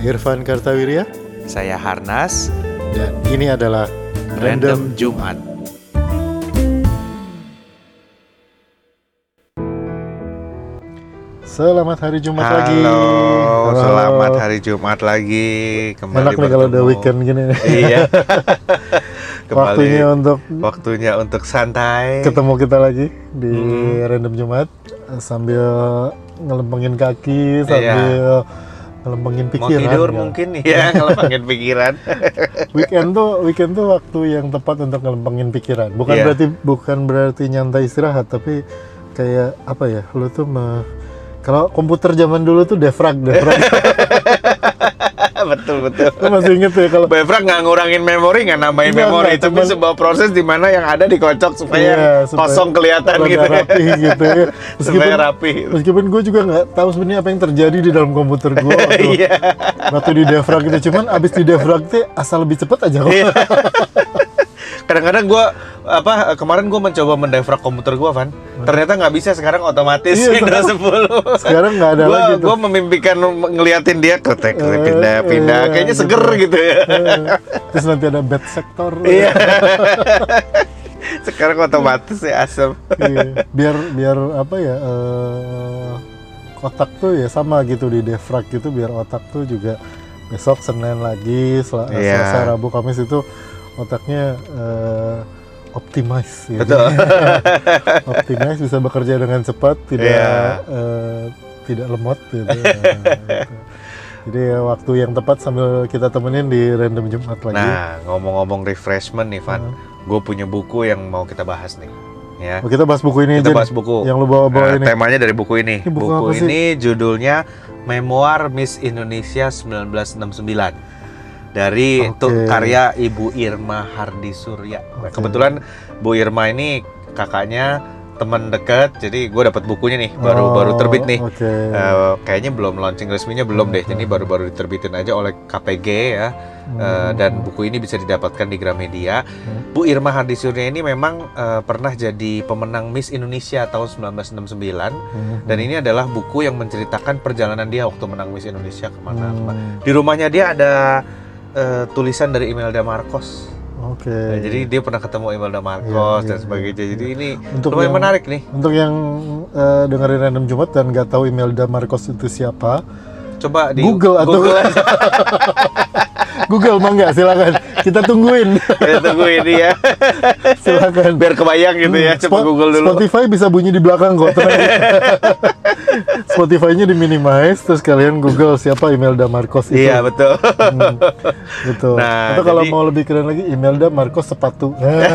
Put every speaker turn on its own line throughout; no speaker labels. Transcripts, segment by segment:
Saya Irfan Kartawirya
Saya Harnas,
dan ini adalah
Random Jumat.
Selamat hari Jumat
Halo,
lagi.
selamat hari Jumat lagi. Kembali
Enak nih kalau udah weekend gini.
Iya. Kembali
Waktunya untuk
waktunya untuk santai.
ketemu kita lagi di
Hmm.
Random Jumat sambil ngelempengin kaki, sambil ngelempengin
Mau
pikiran.
tidur
ya.
mungkin ya, kalau pengen pikiran.
Weekend tuh weekend tuh waktu yang tepat untuk ngelempengin pikiran. Bukan
Iya.
berarti bukan berarti nyantai istirahat, tapi kayak apa ya? Lu tuh me- kalau komputer zaman dulu tuh defrag, defrag.
betul betul.
Lu masih inget ya kalau
Befrag nggak ngurangin memori, nggak nambahin memori,
nggak,
tapi
cuman-
sebuah proses di mana yang ada dikocok supaya
supaya
kosong kelihatan gitu.
rapi gitu ya.
supaya rapi.
Meskipun gue juga nggak tahu sebenarnya apa yang terjadi di dalam komputer gue waktu,
Iya.
waktu di defrag itu. Cuman abis di defrag tuh asal lebih cepet aja kok.
Iya. Kadang-kadang gue apa kemarin gue mencoba mendefrag komputer gue, Van. Ternyata nggak bisa sekarang otomatis
Iya,
10.
Sekarang nggak ada
gua,
lagi tuh.
Gue memimpikan ngeliatin dia ketek
Eh,
pindah-pindah,
iya,
kayaknya
gitu.
seger gitu ya.
Terus nanti ada bad sector.
Iya. Sekarang otomatis ya asem.
Iya. Biar biar apa ya? eh, otak tuh ya sama gitu di defrag gitu biar otak tuh juga besok Senin lagi, Sel
Iya.
Selasa, Rabu, Kamis itu otaknya eh, optimize gitu.
Betul.
optimize bisa bekerja dengan cepat, tidak
Iya.
eh, tidak lemot gitu. Nah, gitu. Jadi ya, waktu yang tepat sambil kita temenin di random Jumat lagi.
Nah, ngomong-ngomong refreshment nih, Van.
Hmm.
Gue punya buku yang mau kita bahas nih. Ya.
Oh, kita bahas buku ini
Kita
aja
bahas
nih,
buku.
yang lu bawa-bawa
Nah,
ini.
temanya dari buku ini.
Ini buku apa sih?
ini judulnya Memoir Miss Indonesia 1969 dari tuh karya Ibu Irma Hardi Surya. Nah,
Oke.
kebetulan Bu Irma ini kakaknya teman dekat, jadi gue dapat bukunya nih baru
Oh,
baru terbit nih.
Oke.
Eh, kayaknya belum launching resminya belum deh,
Hmm.
jadi baru-baru diterbitin aja oleh KPG ya. Eh, dan buku ini bisa didapatkan di Gramedia.
Hmm.
Bu Irma Hardi Surya ini memang eh, pernah jadi pemenang Miss Indonesia tahun 1969
Hmm.
dan ini adalah buku yang menceritakan perjalanan dia waktu menang Miss Indonesia ke mana.
Hmm.
ke mana. Di rumahnya dia ada eh, tulisan dari Imelda Marcos.
Oke.
Nah, jadi dia pernah ketemu Imelda Marcos
Iya,
dan
iya,
sebagainya. Jadi ini
Untuk
lumayan
yang-
menarik nih.
Untuk yang eh, dengerin random Jumat dan nggak tahu Imelda Marcos itu siapa,
Coba di
Google atau-
Google aja.
Google mangga silakan. Kita tungguin.
Kita tunggu ini ya.
silakan.
Biar kebayang gitu ya. Coba
Spo-
Google dulu.
Spotify bisa bunyi di belakang kok. Spotify-nya di minimize terus kalian Google siapa Imelda Marcos itu.
Iya betul.
Hmm, gitu.
Nah,
Atau kalau
jadi-
mau lebih keren lagi Imelda Marcos sepatu. Nah,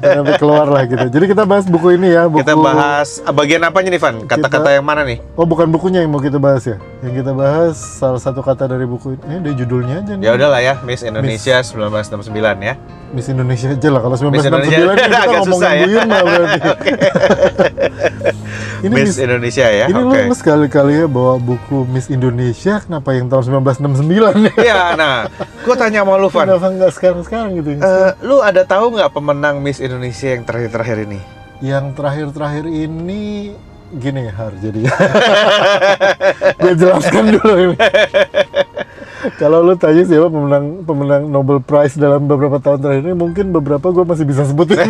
Sampai keluar lah gitu. Jadi kita bahas buku ini ya, buku
Kita bahas ah, bagian apanya nih Van? Kata-kata yang mana nih?
Oh, bukan bukunya yang mau kita bahas ya. Yang kita bahas salah satu kata dari buku ini. Eh, dari judulnya aja nih.
Ya udahlah ya, Miss Indonesia 1969 ya.
Miss Indonesia aja lah. Kalau
Miss
1969
Indonesia
kan kita
agak
ngomongin
susah ya.
Bu Yurma berarti. ini
Miss
Miss,
Indonesia ya.
ini
Oke.
lu sekali-kali ya bawa buku Miss Indonesia. Kenapa yang tahun 1969 nih?
Iya, nah, gue tanya sama lu Van.
Kenapa nggak sekarang-sekarang gitu?
Eh, lu ada tahu nggak pemenang Miss Indonesia yang terakhir-terakhir ini?
yang terakhir-terakhir ini gini Har jadi gue jelaskan dulu ini kalau lu tanya siapa pemenang pemenang Nobel Prize dalam beberapa tahun terakhir ini mungkin beberapa gue masih bisa sebutin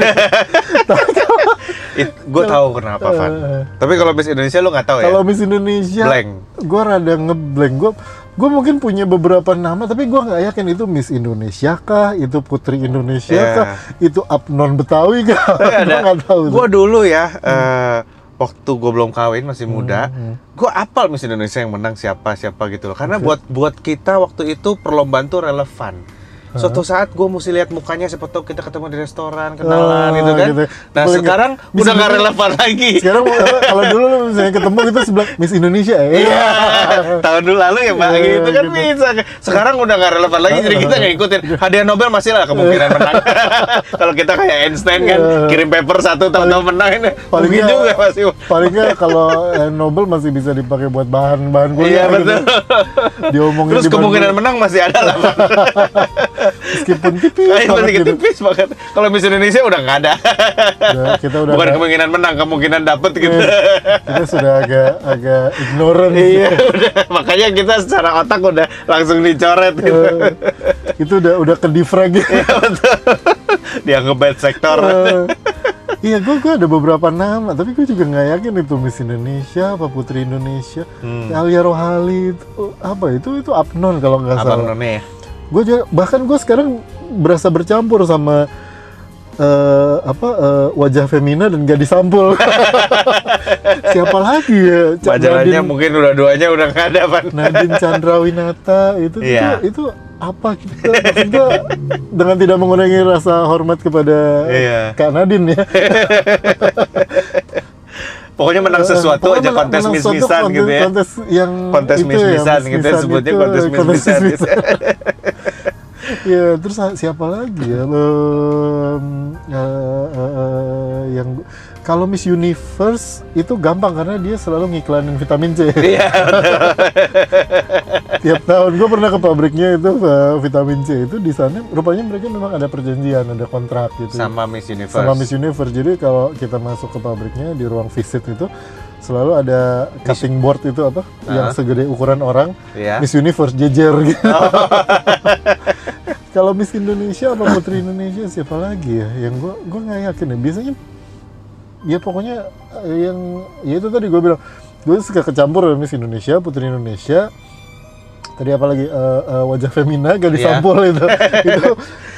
gue tahu kenapa Van.
Eh,
Tapi kalau Miss Indonesia lu nggak tahu ya?
kalau Miss Indonesia
Blank.
gue rada ngeblank gue gue mungkin punya beberapa nama tapi gue nggak yakin itu Miss Indonesia kah itu Putri Indonesia
Ya.
kah itu Abnon Betawi kah gue nggak tahu.
Gue dulu ya, eh, waktu gue belum kawin masih muda,
Hmm.
gue apal Miss Indonesia yang menang siapa siapa gitu loh. Karena buat buat kita waktu itu perlombaan tuh relevan. Suatu saat gue mesti lihat mukanya siapa tahu kita ketemu di restoran kenalan
Oh,
gitu kan.
gitu.
Nah
Boleh
sekarang
Miss
udah nggak relevan lagi.
Sekarang kalau dulu lu misalnya ketemu gitu sebelah Miss Indonesia ya.
Iya, tahun dulu lalu ya Mbak
Iya,
gitu kan
gitu.
bisa. Sekarang udah nggak relevan lagi, jadi kita nggak ikutin. Hadiah Nobel masih lah kemungkinan menang. Kalau kita kayak Einstein kan
Iya.
kirim paper satu tahun-tahun menang ini,
Paling
mungkin
nggak-
juga masih.
Paling nggak kalau eh, Nobel masih bisa dipakai buat bahan-bahan
Iya
kuliah gitu.
betul.
Diomongin
Terus kemungkinan menang masih ada lah.
Meskipun tipis
Kayak
banget gitu.
tipis banget. Kalau Miss Indonesia udah nggak ada.
Udah, kita udah
Bukan
nggak-
kemungkinan menang, kemungkinan dapet gitu.
kita sudah agak agak ignorant.
iya, udah. Makanya kita secara otak udah langsung dicoret gitu.
Eh, itu udah udah ke defrag gitu.
Dianggap bad sektor.
Eh, iya, gue gue ada beberapa nama, tapi gue juga nggak yakin itu Miss Indonesia apa Putri Indonesia.
Hmm.
Alia Rohali itu apa itu itu Apnon kalau nggak salah.
None ya?
Gue juga bahkan gue sekarang berasa bercampur sama eh, apa eh, wajah femina dan gadis sampul. Siapa lagi ya?
Majalahnya
Nadine-
mungkin udah duanya udah nggak ada, Pan.
Nadine Chandrawinata itu
Iya.
itu, itu apa kita maksudnya dengan tidak mengurangi rasa hormat kepada
Iya.
Kak Nadine ya.
Pokoknya menang sesuatu
Pokoknya
aja
menang-
kontes
menang suatu
mis-misan
kontes-
gitu ya.
Kontes yang
Kontes
itu ya,
mis-misan gitu ya, sebutnya
itu,
kontes mis-misan gitu.
ya terus siapa lagi ya eh, eh, eh, yang kalau Miss Universe itu gampang karena dia selalu ngiklanin vitamin C.
Iya,
Tiap tahun gue pernah ke pabriknya itu eh, vitamin C itu di sana rupanya mereka memang ada perjanjian, ada kontrak gitu.
sama Miss Universe.
Sama Miss Universe. Jadi kalau kita masuk ke pabriknya di ruang visit itu selalu ada cutting board itu apa yang
Ah.
segede ukuran orang
Iya.
Miss Universe jejer gitu. Kalau Miss Indonesia apa Putri Indonesia siapa lagi ya? Yang gua gua nggak yakin ya. Biasanya ya pokoknya eh, yang ya itu tadi gue bilang gue suka kecampur ya, Miss Indonesia, Putri Indonesia. Tadi apa lagi Eh, eh, wajah femina gadis
Iya.
sampul itu. itu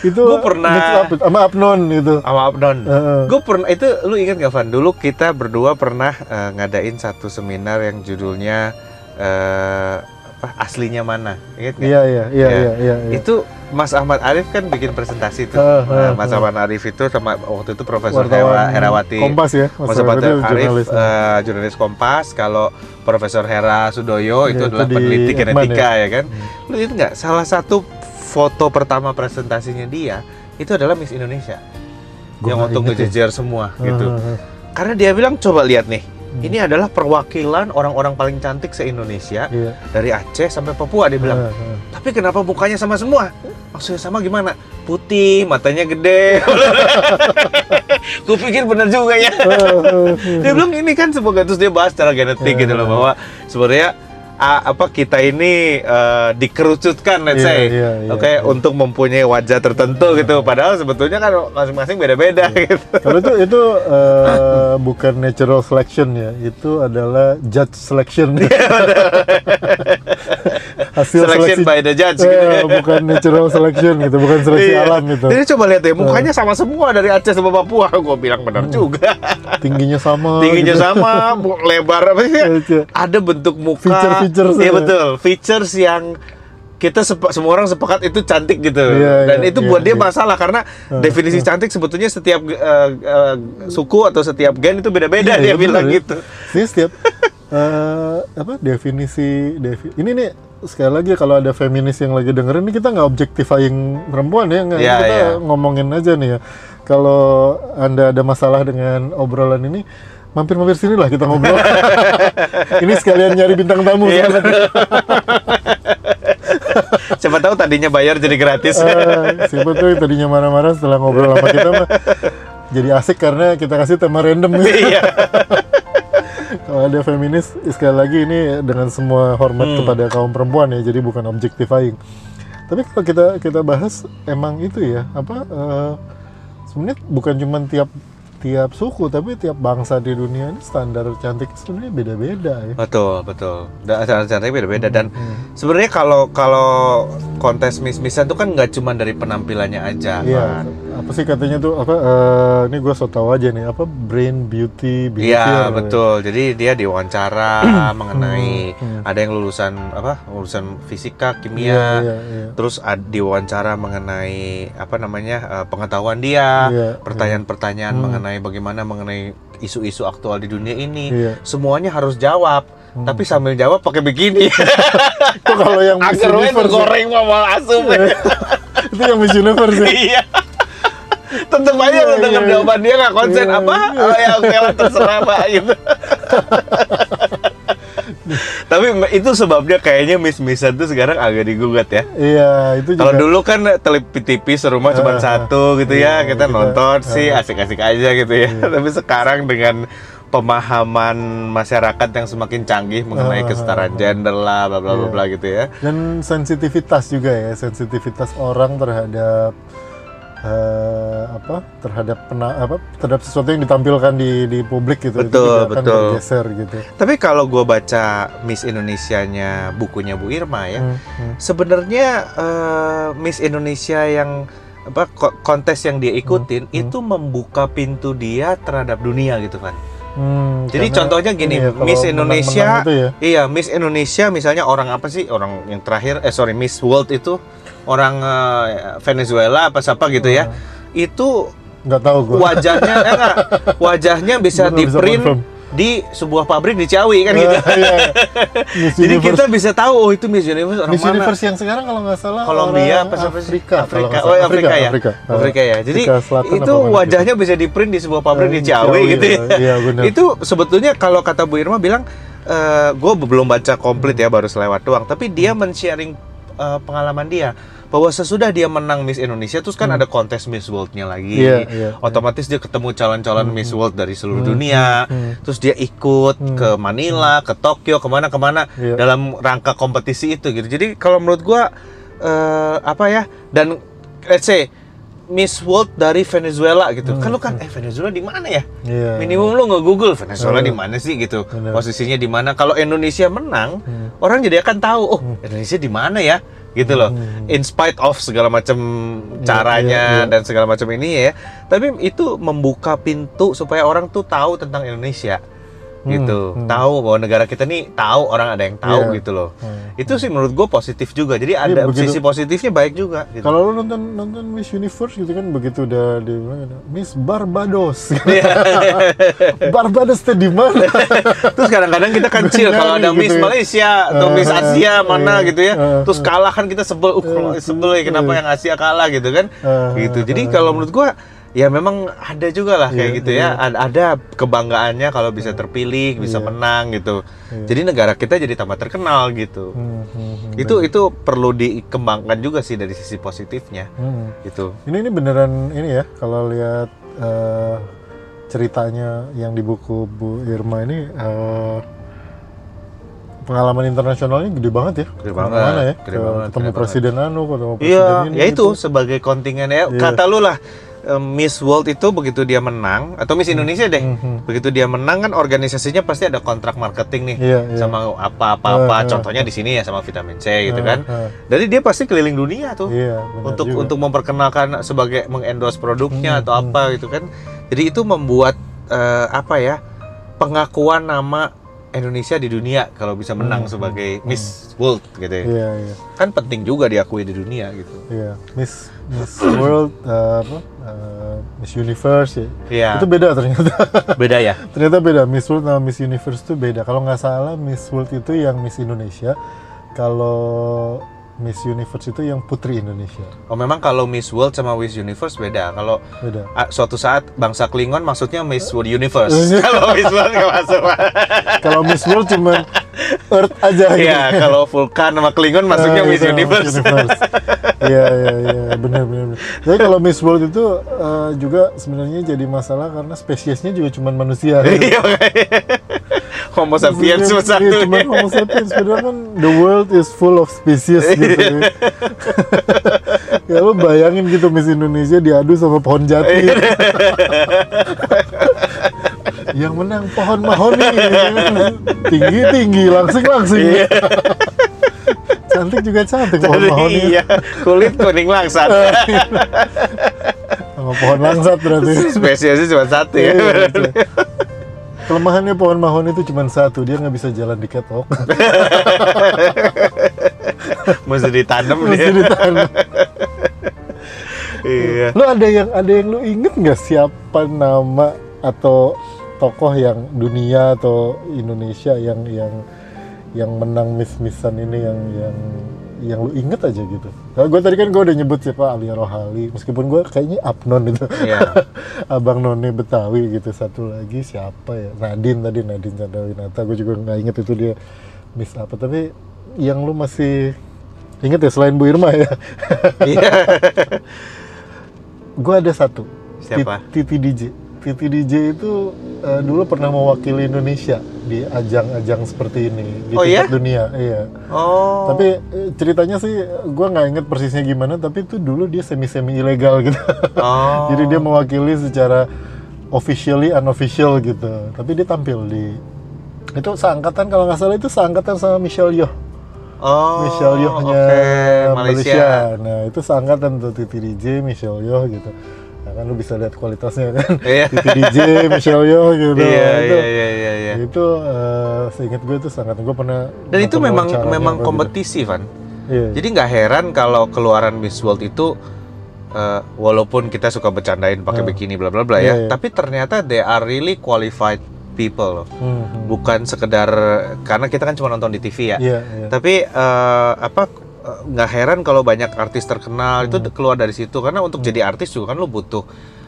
itu
Gua pernah-
up sama Apnon itu.
sama Abnon.
Heeh.
Gue pernah itu lu ingat gak Van? Dulu kita berdua pernah eh, ngadain satu seminar yang judulnya eh, apa aslinya mana? Ingat nggak?
Iya iya iya
Ya.
iya iya. iya.
Itu Mas Ahmad Arif kan bikin presentasi.
Ah,
Nah,
ah,
Mas
ah.
Ahmad Arif itu sama waktu itu Profesor Hera, Herawati.
Kompas ya.
Mas Ahmad
Ahmad
Arif
jurnalis.
eh, jurnalis Kompas. Kalau Profesor Hera Sudoyo
Ya,
itu
itu
adalah
di
peneliti genetika ya kan.
Hmm.
Lu itu nggak salah satu foto pertama presentasinya dia itu adalah Miss Indonesia
Gua
yang untuk
inget ya.
ngejejer semua gitu.
Ah, ah.
Karena dia bilang coba lihat nih,
Hmm.
ini adalah perwakilan orang-orang paling cantik se-Indonesia
Iya.
dari Aceh sampai Papua dia bilang.
Ah, ah.
Tapi kenapa mukanya sama semua? Maksudnya sama gimana? Putih, matanya gede. Gue pikir bener juga ya. Dia bilang ini kan semoga terus dia bahas secara genetik
Iya.
gitu loh bahwa sebenarnya a- apa kita ini eh, dikerucutkan let's
Iya,
say.
iya, iya,
oke
iya.
untuk mempunyai wajah tertentu gitu. Padahal sebetulnya kan masing-masing beda-beda gitu.
Kalau itu itu eh, bukan natural selection ya, itu adalah judge selection. Hasil
selection
seleksi
by the judge
Eh,
gitu ya.
bukan natural selection gitu, bukan seleksi
Iya.
alam gitu.
Jadi coba lihat deh, mukanya sama semua dari Aceh sama Papua. Gue bilang benar juga.
Tingginya sama.
Tingginya
gitu.
sama, lebar apa sih?
Iya.
Ada bentuk muka.
Feature-features
Iya
ya.
betul, features yang kita sepa- semua orang sepakat itu cantik gitu.
Iya,
Dan
iya,
itu
iya,
buat dia
iya.
masalah karena definisi cantik sebetulnya setiap eh, eh, suku atau setiap gen itu beda-beda dia
Iya, iya,
bilang
bener ya.
gitu.
Ini setiap eh, apa definisi defi ini nih sekali lagi kalau ada feminis yang lagi dengerin ini kita nggak objectifying perempuan ya nggak
Iya,
kita
iya.
ngomongin aja nih ya kalau anda ada masalah dengan obrolan ini mampir-mampir sini lah kita ngobrol ini sekalian nyari bintang tamu
Iya betul. Siapa tahu tadinya bayar jadi gratis.
Eh, siapa yang tadinya marah-marah setelah ngobrol sama kita mah jadi asik karena kita kasih tema random
Iya.
Kalau ada feminis, sekali lagi ini dengan semua hormat
Hmm.
kepada kaum perempuan ya, jadi bukan objectifying. Tapi kalau kita kita bahas emang itu ya, apa eh, sebenarnya bukan cuma tiap tiap suku, tapi tiap bangsa di dunia ini standar cantik sebenarnya beda-beda ya.
Betul, betul. Dan cara-caranya beda-beda dan
Hmm.
sebenarnya kalau kalau kontes miss-missan itu kan nggak cuma dari penampilannya aja,
Iya,
kan.
Apa sih katanya tuh apa? eh, ini gue so tau aja nih, apa brain beauty.
Iya
ya.
betul. Jadi dia diwawancara mengenai
Hmm, hmm.
ada yang lulusan apa lulusan fisika,
Iya,
kimia,
iya, iya.
terus ad- diwawancara mengenai apa namanya eh, pengetahuan dia,
Iya,
pertanyaan-pertanyaan
Hmm.
mengenai bagaimana mengenai isu-isu aktual di dunia ini.
Iya.
Semuanya harus jawab,
Hmm.
tapi sambil jawab pakai bikini.
Itu kalau yang Miss Universe ya.
goreng mau asup.
itu yang Miss Universe ya.
Iya. Tetep aja
Iya,
lu denger
iya, iya.
jawaban dia nggak konsen
Iya,
apa?
iya.
Oh ya oke lah terserah pak gitu. Tapi itu sebabnya kayaknya miss-missan tuh sekarang agak digugat ya.
Iya, itu juga.
Kalau dulu kan televisi TV serumah cuma
Ah,
satu gitu ya,
iya,
kita
kita-
nonton sih
ah.
asik-asik aja gitu ya.
Iya.
Tapi sekarang dengan pemahaman masyarakat yang semakin canggih mengenai
Ah,
kesetaraan gender lah bla bla bla
Iya.
bla gitu ya.
dan sensitivitas juga ya sensitivitas orang terhadap eh, apa terhadap pena, apa terhadap sesuatu yang ditampilkan di di publik gitu itu
Betul,
akan
betul.
bergeser gitu
Tapi kalau gue baca Miss Indonesia-nya bukunya Bu Irma ya,
Hmm, hmm.
sebenarnya eh, Miss Indonesia yang apa ko- kontes yang dia ikutin
Hmm, hmm.
itu membuka pintu dia terhadap dunia gitu kan.
Hmm,
Jadi
karena
contohnya gini,
ini ya,
Miss Indonesia
itu ya,
Iya, Miss Indonesia misalnya orang apa sih? Orang yang terakhir eh sorry Miss World itu orang eh, Venezuela apa siapa gitu ya. Itu
nggak tahu gue
wajahnya eh, enggak, wajahnya bisa di print di sebuah pabrik di Ciawi kan gitu.
Miss
Jadi kita bisa tahu oh itu Miss Universe orang
Miss
mana?
Universe yang sekarang kalau nggak salah
Kolombia apa?
Afrika
Afrika. Oh,
salah.
Afrika, ya.
Afrika,
Afrika ya. Jadi
Afrika
itu
mana
wajahnya bisa di print di sebuah pabrik di
Eh,
Ciawi
Ciawi,
gitu ya.
iya, benar.
itu sebetulnya kalau kata Bu Irma bilang gue belum baca komplit ya baru selewat doang, tapi dia
Hmm.
men-sharing eh, pengalaman dia bahwa sesudah dia menang Miss Indonesia terus kan ada kontes Miss World-nya lagi.
Hmm. Iya, iya,
Otomatis dia ketemu calon-calon Miss World dari seluruh
Hmm,
dunia.
hmm.
Terus dia ikut
Hmm.
ke Manila, ke Tokyo, ke mana-kemana
Iya.
dalam rangka kompetisi itu gitu. Jadi kalau menurut gua eh, apa ya dan let's say Miss World dari Venezuela gitu.
Hmm,
Kan lu kan eh Venezuela di mana ya?
Iya.
Minimum lu nge Google Venezuela
Hmm.
di mana sih gitu.
Benar.
Posisinya di mana? Kalau Indonesia menang,
Hmm.
orang jadi akan tahu oh Indonesia di mana ya gitu loh.
Hmm.
In spite of segala macam caranya
iya, iya.
dan segala macam ini ya. Tapi itu membuka pintu supaya orang tuh tahu tentang Indonesia gitu.
hmm.
Tahu bahwa negara kita nih tahu orang ada yang tahu
Iya.
gitu loh.
Hmm.
Itu sih menurut gue positif juga. Jadi ada
begitu.
sisi positifnya baik juga gitu.
Kalau lu nonton nonton Miss Universe gitu kan begitu udah di Miss Barbados.
Iya.
Barbados tuh di mana?
Terus kadang-kadang kita
Benar
kalau ada
gitu
Miss
ya.
Malaysia atau
Eh,
Miss Asia mana
iya,
gitu ya.
eh,
Terus kalah kan kita sebel, uh
eh,
sebel ya kenapa
eh.
yang Asia kalah gitu kan.
Eh,
Gitu. Jadi kalau menurut gua ya memang ada juga lah kayak
Iya,
gitu ya. Ada, ada kebanggaannya kalau bisa terpilih, bisa
Iya.
menang gitu.
Iya.
Jadi negara kita jadi tambah terkenal gitu.
Hmm, hmm, hmm,
Itu itu perlu dikembangkan juga sih dari sisi positifnya
Hmm.
gitu.
Ini ini beneran ini ya kalau lihat eh, ceritanya yang di buku Bu Irma ini eh, pengalaman internasionalnya gede banget ya.
Gede banget,
ya.
gede banget,
ketemu
gede
presiden anu, ketemu presiden
Iya,
ini.
ya itu
gitu.
sebagai kontingen ya.
Iya.
Kata lu lah Miss World itu begitu dia menang atau Miss Indonesia deh.
Mhm.
Begitu dia menang kan organisasinya pasti ada kontrak marketing nih
Iya, iya.
sama apa-apa-apa.
Eh, eh.
Contohnya di sini ya sama vitamin C gitu
Eh,
kan.
eh.
Jadi dia pasti keliling dunia tuh.
Iya, benar
untuk
juga.
untuk memperkenalkan sebagai mengendorse produknya
Hmm,
atau apa gitu kan. Jadi itu membuat eh, apa ya? pengakuan nama Indonesia di dunia kalau bisa menang
Hmm,
sebagai Miss World gitu ya.
Iya, iya.
Kan penting juga diakui di dunia gitu.
Iya, Miss Miss World eh, apa? eh, Miss Universe ya.
Iya.
Itu beda ternyata.
Beda ya?
ternyata beda Miss World sama Miss Universe itu beda. Kalau nggak salah Miss World itu yang Miss Indonesia. Kalau Miss Universe itu yang Putri Indonesia.
Oh memang kalau Miss World sama Miss Universe beda. Kalau
Beda.
suatu saat bangsa Klingon maksudnya Miss World Universe. kalau Miss World nggak masuk.
Kalau Miss World cuma Earth aja gitu.
Iya, kalau Vulkan sama Klingon masuknya
Ah,
Miss
itu,
Universe.
Iya, iya, iya, benar, benar. Jadi kalau Miss World itu eh, juga sebenarnya jadi masalah karena spesiesnya juga cuma manusia.
Iya. Homo sapiens cuma satu.
iya, cuma Homo sapiens. Padahal kan the world is full of species gitu.
Iya.
ya lu bayangin gitu Miss Indonesia diadu sama pohon jati.
Iya.
Yang menang pohon mahoni. tinggi tinggi, langsing langsing.
Iya.
Cantik juga cantik pohon mahoni.
Iya, kulit kuning langsat.
Sama pohon langsat berarti.
Spesiesnya cuma satu ya.
Iya, betul. Kelemahannya pohon mahoni itu cuma satu, dia nggak bisa jalan di catwalk.
Mesti ditanam
Mesti ditanam.
Iya.
Lu ada yang ada yang lu inget nggak siapa nama atau tokoh yang dunia atau Indonesia yang yang yang menang miss-missan ini yang yang yang lu inget aja gitu. Nah, gue tadi kan gue udah nyebut siapa Alia Rohali, meskipun gue kayaknya Abnon itu,
Iya.
Abang None Betawi gitu. Satu lagi siapa ya? Nadine tadi Nadine Chandrawinata. Gue juga nggak inget itu dia miss apa. Tapi yang lu masih inget ya selain Bu Irma ya?
Iya.
gue ada satu.
Siapa?
Titi DJ. Titi DJ itu eh, dulu pernah mewakili Indonesia di ajang-ajang seperti ini di
Oh,
tingkat
iya?
dunia iya
Oh.
tapi eh, ceritanya sih gua nggak inget persisnya gimana tapi itu dulu dia semi semi ilegal gitu
Oh.
jadi dia mewakili secara officially unofficial gitu tapi dia tampil di itu seangkatan kalau nggak salah itu seangkatan sama Michelle Yeoh
Oh.
Michelle Yeoh-nya
oke,
Malaysia. Nah, itu seangkatan tuh Titi DJ, Michelle Yeoh gitu. Kan lu bisa lihat kualitasnya kan. Titi DJ, Michelle Yeoh gitu.
Iya,
itu,
iya, iya, iya, iya.
Itu eh, seingat gue itu seangkatan gue pernah
Dan itu memang memang
gitu.
kompetisi, Van.
Iya.
Jadi nggak heran kalau keluaran Miss World itu eh, walaupun kita suka bercandain pakai
Ah.
bikini bla bla bla ya,
iya.
tapi ternyata they are really qualified people loh.
Hmm, hmm.
Bukan sekedar karena kita kan cuma nonton di TV ya.
Iya, iya.
Tapi eh, apa nggak heran kalau banyak artis terkenal itu
Hmm.
keluar dari situ karena untuk jadi artis juga kan lu butuh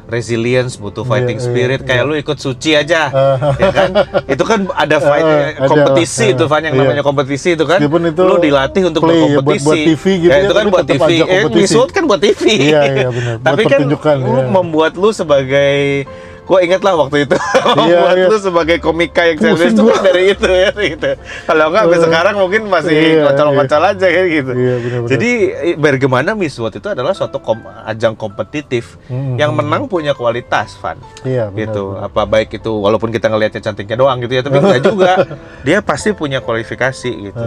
resilience, butuh fighting
Iya, iya,
spirit kayak
iya.
lu ikut suci aja.
Ah,
ya kan? Itu kan ada fight eh,
ada
kompetisi
lah.
itu Van yang
Iya.
namanya kompetisi itu kan.
Meskipun itu
lu dilatih untuk
play ya, buat-
berkompetisi.
buat TV gitu
ya,
ya,
itu kan
tapi
buat TV. Eh, World kan buat TV.
Iya, iya, benar. Buat
Tapi kan lu
iya.
membuat lu sebagai Gue inget lah waktu itu
iya.
lu sebagai komika yang serius itu kan dari itu ya gitu. Kalau enggak sampai
Eh,
sekarang mungkin masih
iya,
kocol-kocol aja kayak gitu.
Iya, benar-benar.
Jadi i- bagaimana Miss World itu adalah suatu kom- ajang kompetitif
Hmm,
yang menang punya kualitas, Van.
Iya, benar,
gitu. Apa baik itu walaupun kita ngelihatnya cantiknya doang gitu ya, tapi enggak juga. Dia pasti punya kualifikasi gitu.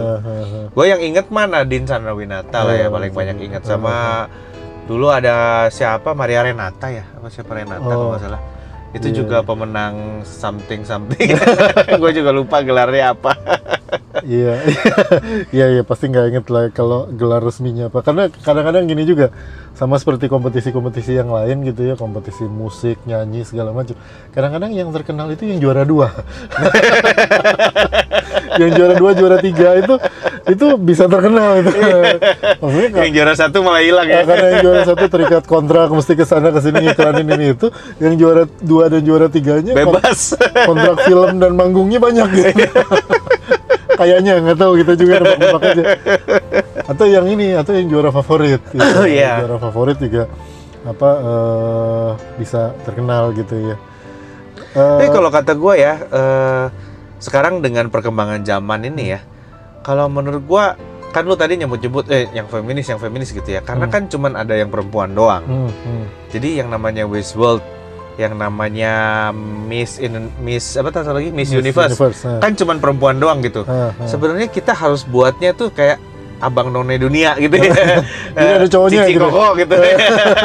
Gue yang inget mah Nadine Chandrawinata lah ya paling banyak ingat sama dulu ada siapa Maria Renata ya apa siapa Renata kalau
Oh.
nggak salah itu
Iya,
juga pemenang something something gue juga lupa gelarnya apa.
Iya, iya, iya pasti nggak inget lah kalau gelar resminya apa. Karena kadang-kadang gini juga, sama seperti kompetisi-kompetisi yang lain gitu ya, kompetisi musik, nyanyi segala macam. Kadang-kadang yang terkenal itu yang juara dua, yang juara dua, juara tiga itu itu bisa terkenal itu. Maksudnya nggak-
yang juara satu malah hilang
Ya, karena yang juara satu terikat kontrak mesti ke sana ke sini ngiklanin ini itu, yang juara dua dan juara tiganya kon-
bebas
kontrak film dan manggungnya banyak gitu. Kayaknya nggak tahu kita juga nebak-nebak aja. Atau yang ini atau yang juara favorit. Gitu.
Oh, iya.
Juara favorit juga apa eh, bisa terkenal gitu ya. Eh,
tapi kalau kata gue ya eh, sekarang dengan perkembangan zaman ini ya kalau menurut gue kan lu tadi nyebut-nyebut eh yang feminis yang feminis gitu ya karena
Hmm.
kan cuman ada yang perempuan doang
hmm, hmm.
Jadi yang namanya Miss World, yang namanya Miss in Miss apa satu lagi Miss, Universe,
nah.
kan cuman perempuan doang gitu.
Ah, ah.
Sebenarnya kita harus buatnya tuh kayak abang none dunia gitu ya.
Jadi ada cowoknya
Cici
gitu.
Koko gitu ya.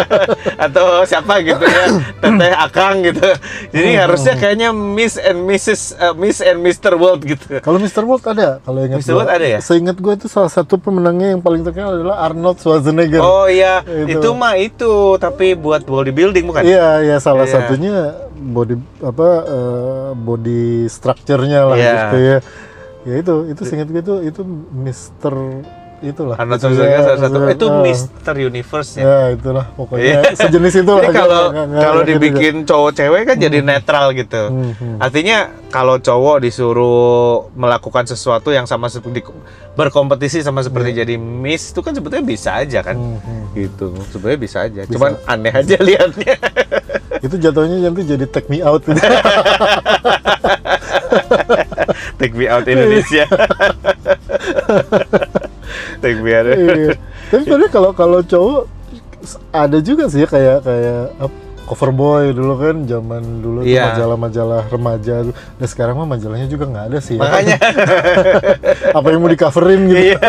Atau siapa gitu ya. Teteh Akang gitu. Jadi
Hmm,
harusnya kayaknya Miss and Mrs. uh, Miss and Mr. World gitu.
Kalau Mr. World ada, kalau ingat
Mr.
gua.
World ada ya?
Seingat gue itu salah satu pemenangnya yang paling terkenal adalah Arnold Schwarzenegger.
Oh iya,
Itu.
itu mah itu tapi buat bodybuilding bukan?
Iya, iya salah
Iya.
satunya body apa eh, body structure-nya lah
Iya.
gitu ya. Ya itu, itu seingat gue itu itu Mister itulah.
Arnold
Itu
Schwarzenegger
ya,
salah satu.
ya,
Itu
ah.
Mister Universe ya.
Ya itulah pokoknya
Iya.
sejenis itu lah.
Kalau kalau
nggak gitu
dibikin cowok cewek kan jadi netral gitu.
Hmm, hmm.
Artinya kalau cowok disuruh melakukan sesuatu yang sama seperti berkompetisi sama seperti jadi miss itu kan sebetulnya bisa aja kan.
Hmm, hmm.
Gitu. Sebenarnya bisa aja.
Bisa.
Cuman aneh aja liatnya.
Itu jatuhnya nanti jadi take me out gitu.
Take me out Indonesia. Take me out.
Iya. Tapi sebenarnya kalau kalau cowok ada juga sih ya kayak kayak cover boy dulu kan zaman dulu tuh
Iya.
majalah-majalah remaja tuh. Dan sekarang mah majalahnya juga nggak ada sih. ya.
Makanya
apa yang mau di coverin gitu.
iya.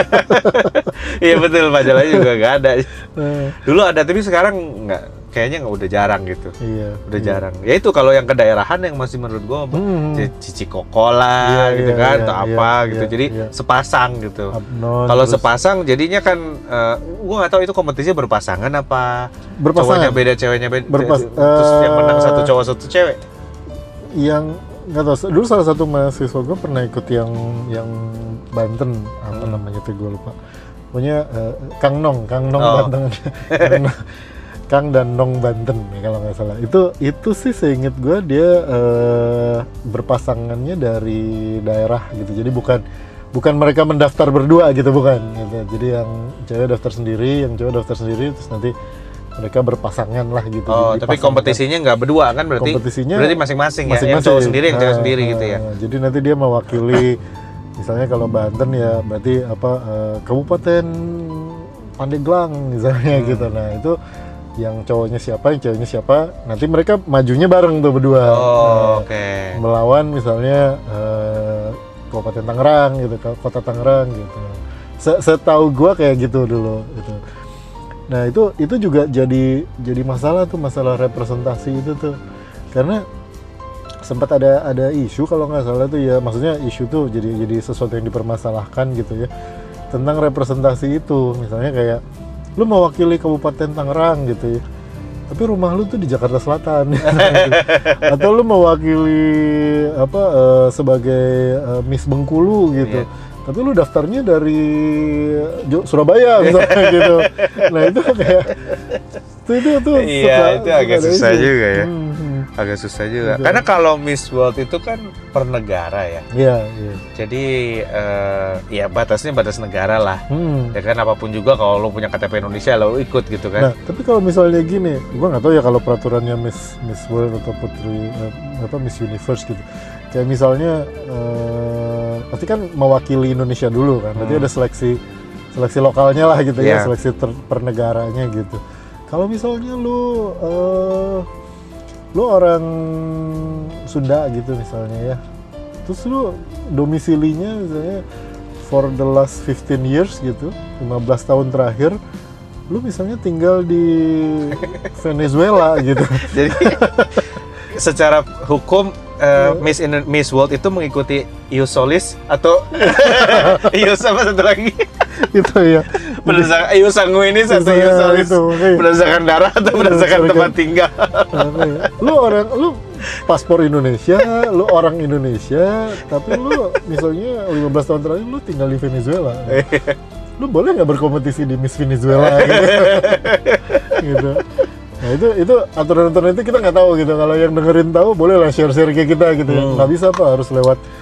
Iya betul majalahnya juga nggak ada.
Eh,
Dulu ada tapi sekarang nggak kayaknya nggak udah jarang gitu.
iya.
udah
iya.
jarang. Ya itu kalau yang kedaerahan yang masih menurut gua
Hmm.
C- cici kokola
Iya,
gitu
iya,
kan
iya,
atau
iya,
apa gitu.
iya,
Jadi
iya.
sepasang gitu. Kalau sepasang jadinya kan eh, gua nggak tahu itu kompetisinya berpasangan apa
berpasangan
cowoknya beda ceweknya beda
Berpas-
terus yang menang
eh,
satu cowok satu cewek.
yang nggak tahu dulu salah satu mahasiswa gue pernah ikut yang yang Banten apa
Hmm.
namanya tuh gue lupa punya Kang Nong Kang Nong
Oh.
Banten Kang, Nong- Kang dan Nong Banten ya kalau nggak salah itu itu sih seinget gue dia eh, berpasangannya dari daerah gitu jadi bukan bukan mereka mendaftar berdua gitu bukan gitu. jadi yang cewek daftar sendiri yang cowok daftar sendiri terus nanti mereka berpasangan lah gitu.
Oh, tapi
pasang-
kompetisinya nggak berdua kan berarti?
Kompetisinya
berarti masing-masing ya. Yang
masing-masing.
cowok sendiri, yang cewek
Nah,
sendiri gitu ya.
nah, Jadi nanti dia mewakili misalnya kalau Banten ya berarti apa eh, Kabupaten Pandeglang misalnya
Hmm.
gitu. Nah, itu yang cowoknya siapa, yang ceweknya siapa, nanti mereka majunya bareng tuh berdua.
Oh,
Nah,
oke.
melawan misalnya eh, Kabupaten Tangerang gitu, Kota Tangerang gitu. Se- Setahu gua kayak gitu dulu gitu. Nah, itu itu juga jadi jadi masalah tuh masalah representasi itu tuh. Karena sempat ada ada isu kalau nggak salah tuh ya maksudnya isu tuh jadi jadi sesuatu yang dipermasalahkan gitu ya tentang representasi itu misalnya kayak lu mewakili Kabupaten Tangerang gitu ya tapi rumah lu tuh di Jakarta Selatan atau lu mewakili apa eh, sebagai eh, Miss Bengkulu gitu
Iya.
tapi lu daftarnya dari Surabaya misalnya gitu nah itu kayak itu itu tuh
Iya,
suka-
itu agak susah juga ya.
Hmm.
Agak susah juga.
Betul.
Karena kalau Miss World itu kan per negara ya.
Iya, iya.
Jadi eh, ya batasnya batas negara lah.
Hmm.
Ya kan apa pun juga kalau lo punya KTP Indonesia lo ikut gitu
Nah,
kan.
tapi kalau misalnya gini, gua nggak tahu ya kalau peraturannya Miss Miss World atau Putri eh, apa Miss Universe gitu. Kayak misalnya eh, pasti kan mewakili Indonesia dulu kan. Berarti
Hmm.
ada seleksi seleksi lokalnya lah gitu ya,
Iya.
seleksi ter- per negaranya gitu. Kalau misalnya lu eh, lu orang Sunda gitu misalnya ya. Terus lu domisilinya misalnya for the last 15 years gitu, 15 tahun terakhir lu misalnya tinggal di Venezuela gitu.
Jadi secara hukum eh, Miss Indo- Miss World itu mengikuti ius solis atau ius apa satu lagi
itu ya.
berdasarkan ius sanguinis atau
Iya,
ius solis
itu,
berdasarkan darah atau berdasarkan tempat tinggal
lu orang lu paspor Indonesia, lu orang Indonesia, tapi lu misalnya 15 tahun terakhir lu tinggal di Venezuela. Lu boleh nggak berkompetisi di Miss Venezuela gitu? gitu. Nah itu itu aturan-aturan itu kita nggak tahu gitu. Kalau yang dengerin tahu boleh lah share-share kayak kita gitu.
Hmm.
Nggak bisa apa harus lewat eh,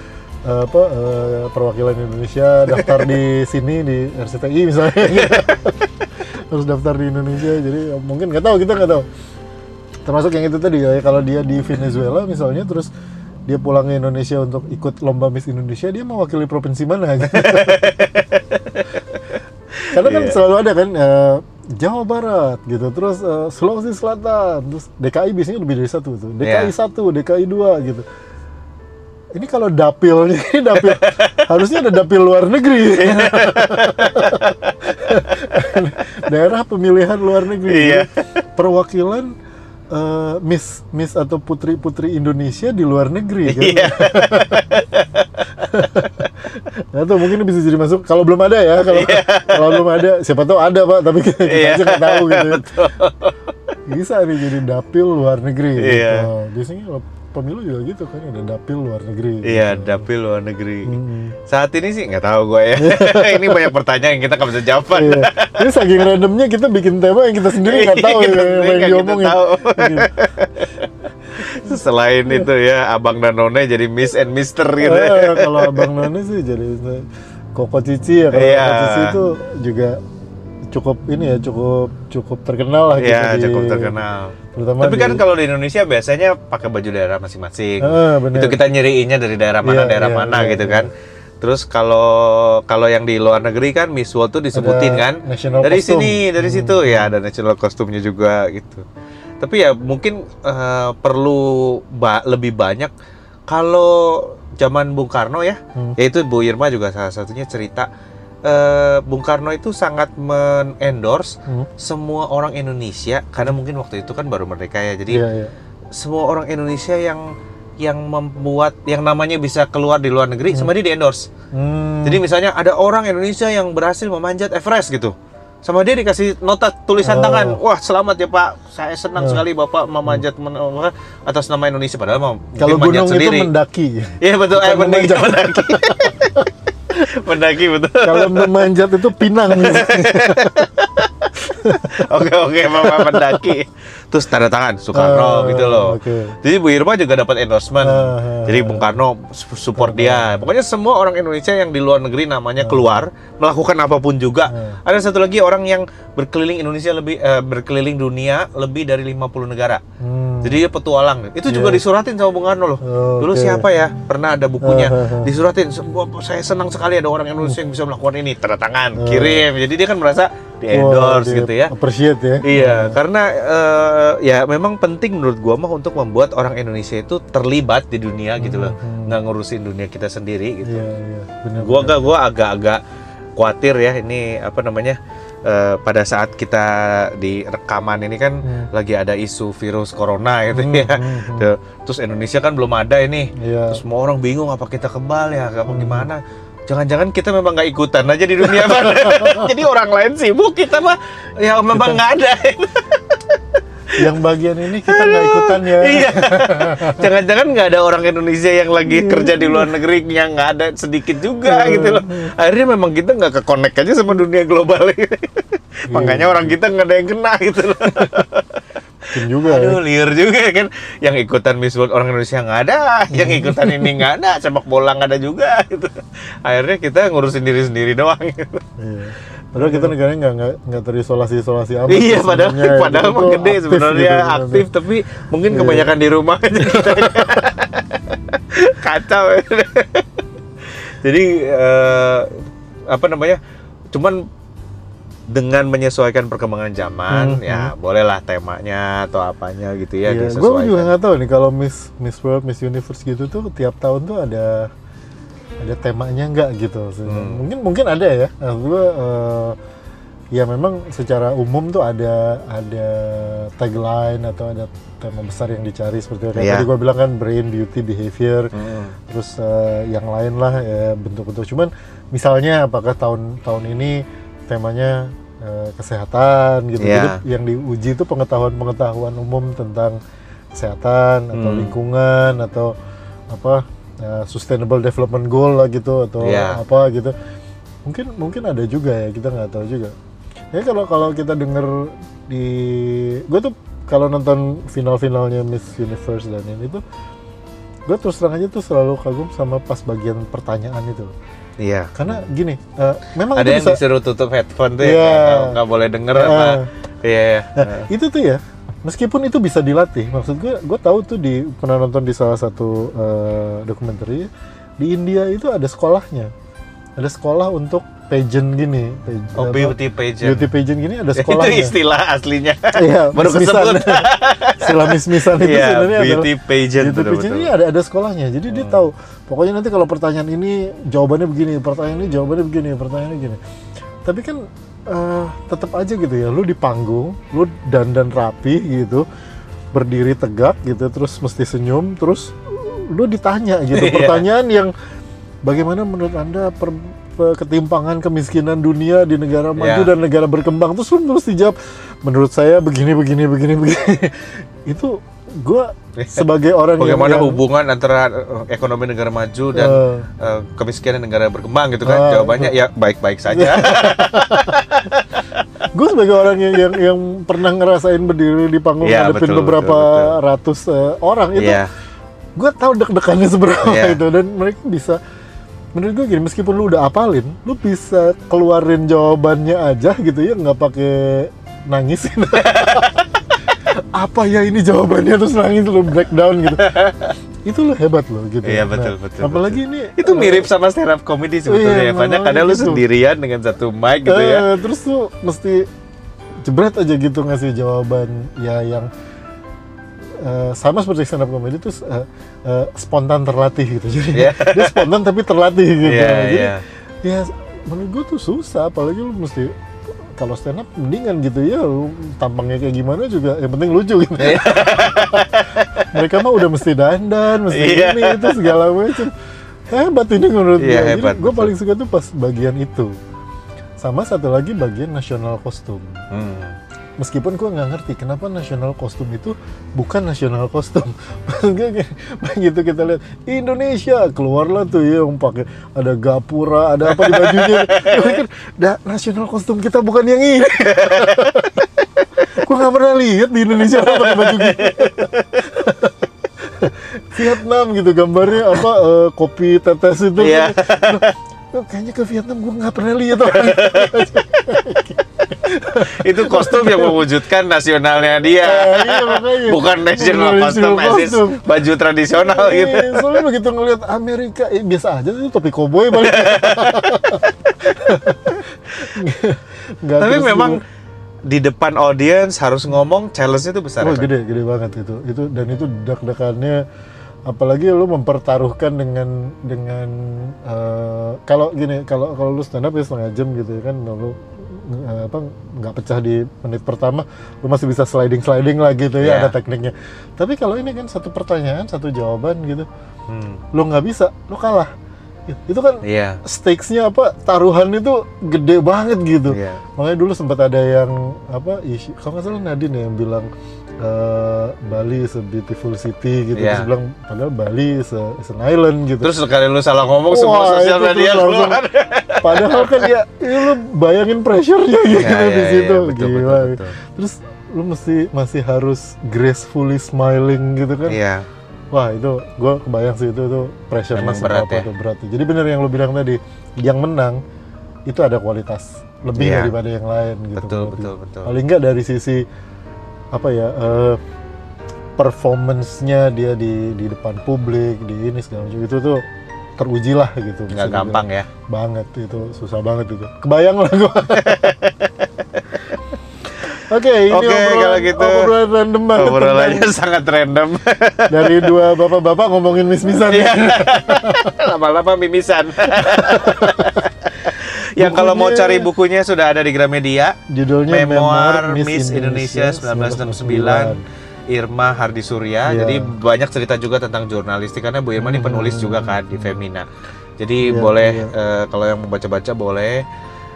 apa eh, perwakilan Indonesia daftar di sini di RCTI misalnya. gitu. harus daftar di Indonesia. Jadi mungkin nggak tahu kita nggak tahu. Termasuk yang itu tadi ya kalau dia di Venezuela misalnya terus dia pulang ke Indonesia untuk ikut lomba Miss Indonesia dia mewakili provinsi mana. Karena kan
Iya.
selalu ada kan eh, Jawa Barat gitu, terus eh, Sulawesi Selatan, terus DKI biasanya lebih dari satu tuh. DKI
Iya.
satu, DKI dua gitu. Ini kalau dapilnya ini dapil harusnya ada dapil luar negeri. Daerah pemilihan luar negeri.
Iya.
Perwakilan eh, Miss Miss atau putri-putri Indonesia di luar negeri kan.
Iya.
Nah, tuh mungkin bisa jadi masuk kalau belum ada ya kalau kalau belum ada siapa tahu ada pak tapi kita,
Iya.
aja nggak tahu gitu bisa nih jadi dapil luar negeri
Iya.
gitu. biasanya pemilu juga gitu kan ada dapil luar negeri
Iya,
gitu.
dapil luar negeri.
Hmm.
Saat ini sih nggak tahu gue ya. ini banyak pertanyaan yang kita nggak bisa jawab.
Iya. Ini saking randomnya kita bikin tema yang kita sendiri nggak tahu
Kita
ya, yang diomongin.
tahu.
Gitu.
Selain itu ya, abang dan none jadi Miss and Mister gitu.
Eh, kalau abang None sih jadi Koko Cici ya kalau
Iya.
Koko Cici itu juga cukup ini ya cukup cukup terkenal lah gitu
Iya,
di-
cukup terkenal.
Terutama
Tapi kan
di-
kalau di Indonesia biasanya pakai baju daerah masing-masing.
Ah, bener.
itu kita nyiriinnya dari daerah mana,
Iya,
daerah
iya,
mana
iya,
gitu
iya.
kan. Terus kalau kalau yang di luar negeri kan Miss World tuh disebutin
Ada
kan
national
dari
costume.
sini, dari
Hmm.
situ ya ada national kostumnya juga gitu. Tapi ya mungkin eh, perlu ba- lebih banyak kalau zaman Bung Karno ya,
Hmm.
yaitu Bu Irma juga salah satunya cerita eh, Bung Karno itu sangat men-endorse
Hmm.
semua orang Indonesia karena mungkin waktu itu kan baru merdeka ya. Jadi
Iya, iya.
semua orang Indonesia yang yang membuat yang namanya bisa keluar di luar negeri sama dia di endorse.
Hmm.
Jadi misalnya ada orang Indonesia yang berhasil memanjat Everest gitu. Sama dia dikasih nota tulisan
Oh.
tangan. Wah, selamat ya Pak. Saya senang
Oh.
sekali Bapak memanjat men- apa, atas nama Indonesia padahal mau
kalau gunung itu
sendiri.
mendaki.
Iya betul, eh
memanjat.
mendaki. Mendaki betul.
kalau memanjat itu pinang.
oke oke Bapak pendaki. Terus tanda tangan Soekarno
Ah,
gitu loh.
oke.
Jadi Bu Irma juga dapat endorsement.
Ah,
Jadi Bung Karno su- support dia. Pokoknya semua orang Indonesia yang di luar negeri namanya keluar melakukan apa pun juga.
Ah.
Ada satu lagi orang yang berkeliling Indonesia lebih eh, berkeliling dunia lebih dari 50 negara.
Hmm.
Jadi dia petualang. Itu juga
Iya.
disuratin sama Bung Karno loh.
Oh,
Dulu siapa ya? Pernah ada bukunya. Disuratin. "Wah, Saya senang sekali ada orang Indonesia yang bisa melakukan ini. Tanda tangan, kirim. Jadi dia kan merasa di endorse
dia
gitu ya.
Appreciate ya.
Iya, karena eh, ya memang penting menurut gua mah untuk membuat orang Indonesia itu terlibat di dunia gitu loh.
Hmm.
Nggak ngurusin dunia kita sendiri gitu.
Iya, iya. Benar.
Gua agak gua agak-agak khawatir ya ini apa namanya? eh, pada saat kita di rekaman ini kan
Hmm.
lagi ada isu virus corona gitu
Hmm,
ya.
hmm, hmm.
Terus Indonesia kan belum ada ini.
Iya.
Terus semua orang bingung apa kita kebal ya, apa
Hmm.
gimana? Jangan-jangan kita memang nggak ikutan aja di dunia Bang. Jadi orang lain sibuk, kita mah ya memang nggak ada.
Yang bagian ini kita nggak ikutan ya.
iya. Jangan-jangan nggak ada orang Indonesia yang lagi kerja di luar negeri yang nggak ada sedikit juga
Iya.
gitu loh. Akhirnya memang kita nggak ke connect aja sama dunia global. Makanya orang kita nggak ada yang kena gitu loh.
Mungkin juga ya.
Aduh, liar juga ya kan. Yang ikutan Miss World orang Indonesia nggak ada, yang ikutan ini nggak ada, sepak bola nggak ada juga gitu. Akhirnya kita ngurusin diri sendiri doang. Gitu.
Iya. Padahal kita negaranya nggak nggak nggak terisolasi isolasi amat.
iya, padahal
sebenarnya.
padahal mah gede sebenarnya
gitu
aktif, tapi mungkin
Iya.
kebanyakan di rumah aja kita. Kacau. ya. Jadi eh, apa namanya? Cuman dengan menyesuaikan perkembangan zaman,
Hmm,
ya bolehlah temanya atau apanya gitu ya
Iya, gue juga nggak tahu nih kalau Miss Miss World, Miss Universe gitu tuh tiap tahun tuh ada ada temanya nggak gitu.
Hmm.
Mungkin mungkin ada ya. Nah, gue eh, ya memang secara umum tuh ada ada tagline atau ada tema besar yang dicari seperti yang
Iya.
tadi gue bilang kan brain, beauty, behavior.
Hmm.
terus eh, yang lain lah ya bentuk-bentuk cuman misalnya apakah tahun tahun ini temanya eh, kesehatan gitu
Iya.
jadi yang diuji itu pengetahuan-pengetahuan umum tentang kesehatan atau
Hmm.
lingkungan atau apa eh, sustainable development goal lah gitu atau
Iya.
apa gitu mungkin mungkin ada juga ya kita nggak tahu juga ya kalau kalau kita denger di gue tuh kalau nonton final-finalnya Miss Universe dan ini tuh gue terus terang aja tuh selalu kagum sama pas bagian pertanyaan itu
Iya.
karena gini eh, memang
Ada yang
bisa
disuruh tutup headphone tuh
Iya.
ya, nggak- nggak boleh denger apa.
Eh,
Iya, iya.
Nah, itu tuh ya meskipun itu bisa dilatih maksud gue gue tahu tuh di pernah nonton di salah satu eh, dokumenter di India itu ada sekolahnya ada sekolah untuk pageant gini. Page-
Oh,
apa,
beauty pageant.
beauty pageant gini ada
Itu
sekolahnya.
istilah aslinya.
Iya,
Baru kesebut.
istilah mis-misan itu
Iya,
sebenarnya adalah
beauty pageant
Beauty pageant ini ada ada sekolahnya. Jadi dia tahu. Pokoknya nanti kalau pertanyaan ini jawabannya begini pertanyaan ini jawabannya begini pertanyaannya begini tapi kan eh, tetap aja gitu ya lu di panggung lu dandan rapi gitu berdiri tegak gitu terus mesti senyum terus lu ditanya gitu.
Iya.
pertanyaan yang bagaimana menurut anda per, pe- ketimpangan kemiskinan dunia di negara maju
Iya.
dan negara berkembang terus lu terus dijawab menurut saya begini begini begini begini itu gua sebagai orang yang-
Bagaimana
yang,
hubungan antara eh, ekonomi negara maju dan
Eh,
eh, kemiskinan negara berkembang gitu kan?
Ah,
Jawabannya ya baik-baik saja.
gue sebagai orang yang, yang yang pernah ngerasain berdiri di panggung
Iya,
ngadepin
betul,
beberapa
betul, betul.
ratus eh, orang itu
Iya.
gue tahu deg-degannya seberapa
Iya.
itu dan mereka bisa menurut gue gini meskipun lu udah apalin lu bisa keluarin jawabannya aja gitu ya nggak pakai nangis apa ya ini jawabannya terus nangis lu breakdown gitu itu lo hebat loh gitu
Iya, betul, betul,
apalagi ini
Itu
eh,
mirip sama stand up comedy sebetulnya
Iya,
ya. Banyak kadang lu
gitu.
sendirian dengan satu mic gitu ya.
Eh, terus tuh mesti jebret aja gitu ngasih jawaban ya yang eh, sama seperti stand up comedy itu eh, eh, spontan terlatih gitu jadi
Iya.
dia spontan tapi terlatih gitu
Iya,
jadi
iya.
ya menurut gue tuh susah apalagi lu mesti kalau stand up mendingan gitu ya lu tampangnya kayak gimana juga yang penting lucu gitu
Iya.
mereka mah udah mesti dandan mesti
Iya.
ini itu segala macam hebat ini menurut
Iya,
gue gue paling suka tuh pas bagian itu sama satu lagi bagian nasional kostum
Hmm.
Meskipun gue nggak ngerti kenapa nasional kostum itu bukan nasional kostum. Begitu kita lihat Indonesia keluarlah tuh ya yang pakai ada gapura ada apa di bajunya. Pikir, dah nasional kostum kita bukan yang ini. Gue nggak pernah lihat di Indonesia apa pakai baju gitu Vietnam gitu gambarnya apa eh, kopi tetes itu.
Iya.
Loh, kayaknya ke Vietnam gue nggak pernah lihat orang
itu kostum yang mewujudkan nasionalnya dia
Eh, iya, makanya.
bukan national kostum
costume.
baju tradisional gitu
Iya, soalnya begitu ngelihat Amerika, eh, biasa aja tuh topi koboi balik. Nggak
tapi memang
gitu.
di depan audiens harus ngomong challenge itu besar
oh
ya,
gede, gede banget itu. Itu dan itu dak-dakannya apalagi lu mempertaruhkan dengan dengan eh, kalau gini kalau kalau lu stand up ya setengah jam gitu ya kan lu eh, apa nggak pecah di menit pertama lu masih bisa sliding sliding lah gitu ya
Iya.
ada tekniknya. Tapi kalau ini kan satu pertanyaan satu jawaban gitu
Hmm.
lu nggak bisa lu kalah. Itu kan
iya.
stakesnya apa taruhan itu gede banget gitu.
Iya.
Makanya dulu sempat ada yang apa isu kalau nggak salah Nadine ya yang bilang eh, Bali is a beautiful city gitu
Iya.
terus bilang padahal Bali is, a- is an island gitu
terus sekali lu salah ngomong semua
Wah,
sosial
itu
media keluar
padahal kan ya ini lu bayangin pressure-nya gitu
Iya,
di
iya,
situ
iya, betul,
gila
betul, betul.
terus lu mesti masih harus gracefully smiling gitu kan
iya
Wah itu gue kebayang sih itu tuh pressure
Emang berat
apa
ya?
tuh berat. Jadi bener yang lu bilang tadi, yang menang itu ada kualitas lebih
Iya.
daripada yang lain gitu.
betul betul betul
Paling nggak dari sisi apa ya eh, performance-nya dia di di depan publik di ini segala macam itu tuh teruji lah gitu.
nggak gampang ya
Banget itu susah banget itu. Kebayang lah gue. Oke, ini
Oke,
obrolan,
kalau gitu.
obrolan random banget
obrolannya
tentang-
sangat random
dari dua bapak-bapak ngomongin mis-misan ya.
Iya. lama-lama mimisan yang kalau mau cari bukunya sudah ada di Gramedia
Judulnya
Memoir Miss Indonesia 1969 Irma Hardi Surya.
Iya.
Jadi banyak cerita juga tentang jurnalistik karena Bu Irma ini penulis juga kan di Femina. Jadi
Iya,
boleh
iya.
eh, kalau yang mau baca-baca boleh.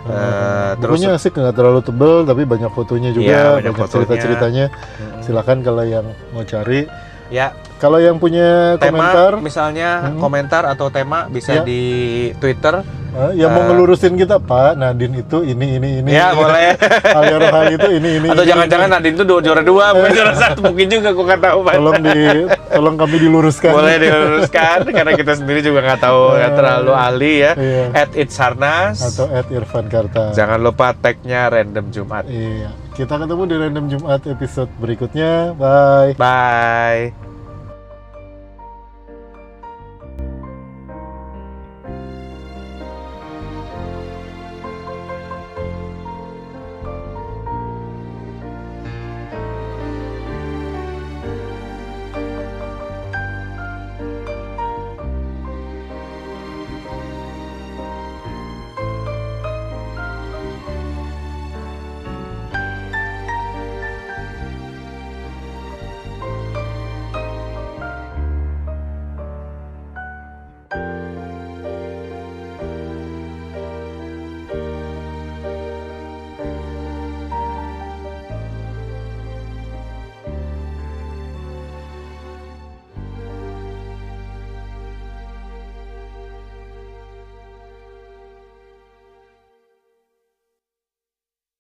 Eh, terus
Bukunya asik nggak terlalu tebel tapi banyak fotonya juga,
Iya, banyak
banyak, cerita-ceritanya.
Mm-mm.
Silakan kalau yang mau cari.
ya
Kalau yang punya
tema
komentar,
misalnya
Hmm.
komentar atau tema bisa
Ya.
di Twitter.
eh, yang mau
Eh.
ngelurusin kita, Pak Nadine itu ini ini ini.
Ya boleh.
Hal hal itu ini ini.
atau jangan-jangan
ini.
Nadine itu dua juara dua bukan juara satu mungkin juga gue nggak tahu Pak.
Tolong di, tolong kami diluruskan.
boleh diluruskan karena kita sendiri juga nggak tahu nggak terlalu ahli ya.
Iya.
At Itsarnas.
Atau at Irfan Karta.
Jangan lupa tagnya random Jumat.
Iya. Kita ketemu di random Jumat episode berikutnya. Bye.
Bye.